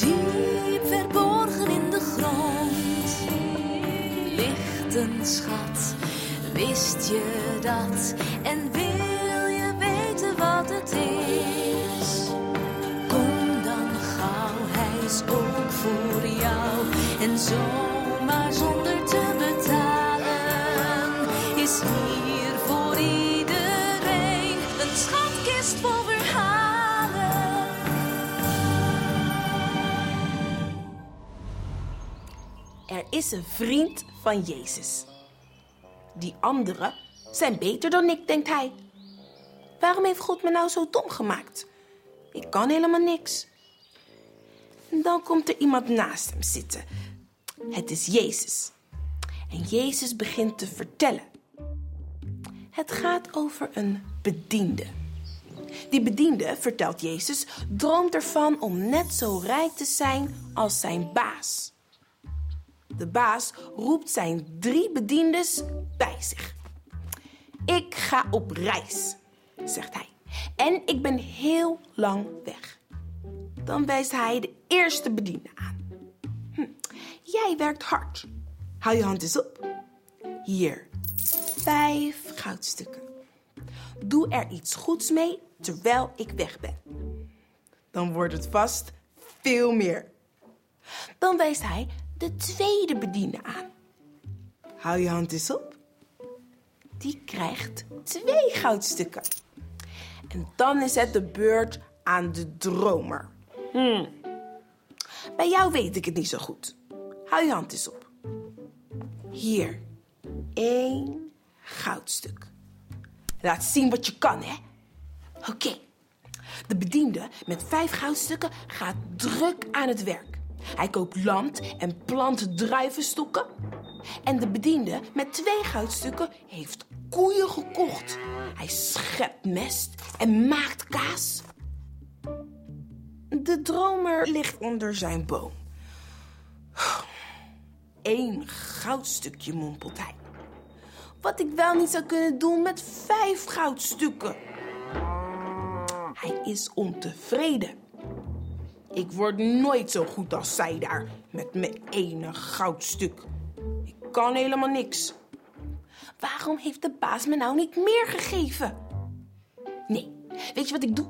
Diep verborgen in de grond ligt een schat. Wist je dat? En wil je weten wat het is? Kom dan gauw, hij is ook voor jou. En zomaar zonder te betalen is hier voor iedereen een schatkist vol is een vriend van Jezus. Die anderen zijn beter dan ik, denkt hij. Waarom heeft God me nou zo dom gemaakt? Ik kan helemaal niks. En dan komt er iemand naast hem zitten. Het is Jezus. En Jezus begint te vertellen. Het gaat over een bediende. Die bediende, vertelt Jezus, droomt ervan om net zo rijk te zijn als zijn baas. De baas roept zijn drie bediendes bij zich. Ik ga op reis, zegt hij. En ik ben heel lang weg. Dan wijst hij de eerste bediende aan. Hm, jij werkt hard. Hou je hand eens op. Hier, vijf goudstukken. Doe er iets goeds mee terwijl ik weg ben. Dan wordt het vast veel meer. Dan wijst hij de tweede bediende aan. Hou je hand eens op. Die krijgt twee goudstukken. En dan is het de beurt aan de dromer. Hmm. Bij jou weet ik het niet zo goed. Hou je hand eens op. Hier, één goudstuk. Laat zien wat je kan, hè? Oké. De bediende met vijf goudstukken gaat druk aan het werk. Hij koopt land en plant druivenstokken. En de bediende met twee goudstukken heeft koeien gekocht. Hij schept mest en maakt kaas. De dromer ligt onder zijn boom. Eén goudstukje, mompelt hij. Wat ik wel niet zou kunnen doen met vijf goudstukken. Hij is ontevreden. Ik word nooit zo goed als zij daar met mijn ene goudstuk. Ik kan helemaal niks. Waarom heeft de baas me nou niet meer gegeven? Nee, weet je wat ik doe?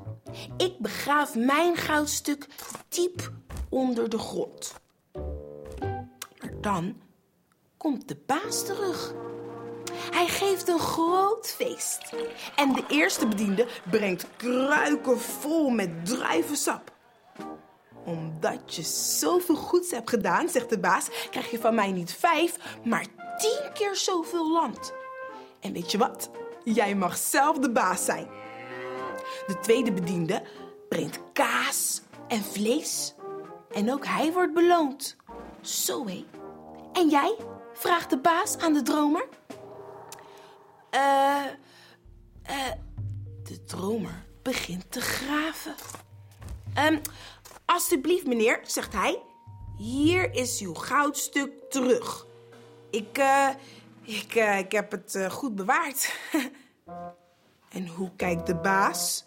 Ik begraaf mijn goudstuk diep onder de grond. Maar dan komt de baas terug. Hij geeft een groot feest. En de eerste bediende brengt kruiken vol met druivensap. Omdat je zoveel goeds hebt gedaan, zegt de baas, krijg je van mij niet vijf, maar tien keer zoveel land. En weet je wat? Jij mag zelf de baas zijn. De tweede bediende brengt kaas en vlees. En ook hij wordt beloond. Zo hé. En jij? vraagt de baas aan de dromer. Eh, eh, de dromer begint te graven. Ehm, alsjeblieft, meneer, zegt hij. Hier is uw goudstuk terug. Ik, eh, ik, eh, ik heb het eh, goed bewaard. en hoe kijkt de baas?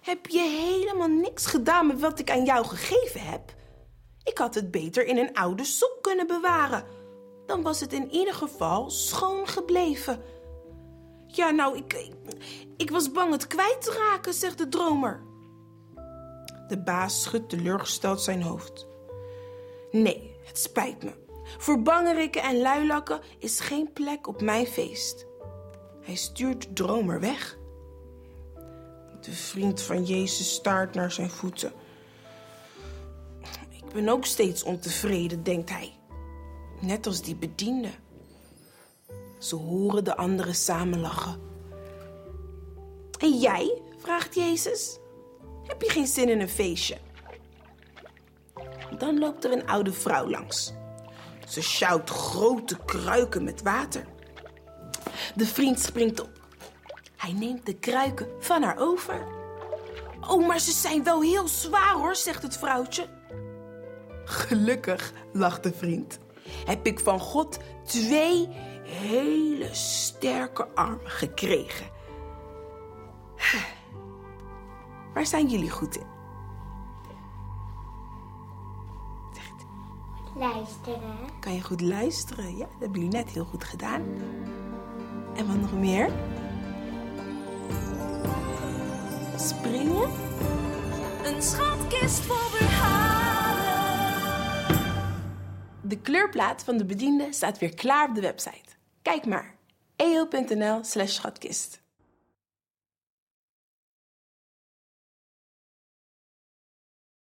Heb je helemaal niks gedaan met wat ik aan jou gegeven heb? Ik had het beter in een oude sok kunnen bewaren. Dan was het in ieder geval schoon gebleven. Ja, nou, ik, ik, ik was bang het kwijt te raken, zegt de dromer. De baas schudt teleurgesteld zijn hoofd. Nee, het spijt me. Voor bangerikken en luilakken is geen plek op mijn feest. Hij stuurt dromer weg. De vriend van Jezus staart naar zijn voeten. Ik ben ook steeds ontevreden, denkt hij. Net als die bediende. Ze horen de anderen samen lachen. En jij? vraagt Jezus. Heb je geen zin in een feestje? Dan loopt er een oude vrouw langs. Ze sjouwt grote kruiken met water. De vriend springt op. Hij neemt de kruiken van haar over. Oh, maar ze zijn wel heel zwaar hoor, zegt het vrouwtje. Gelukkig, lacht de vriend, heb ik van God twee hele sterke armen gekregen. Waar zijn jullie goed in? Luisteren. Kan je goed luisteren? Ja, dat hebben jullie net heel goed gedaan. En wat nog meer? Springen? Een schatkist vol verhalen. De kleurplaat van de bediende staat weer klaar op de website. Kijk maar. eo.nl slash schatkist.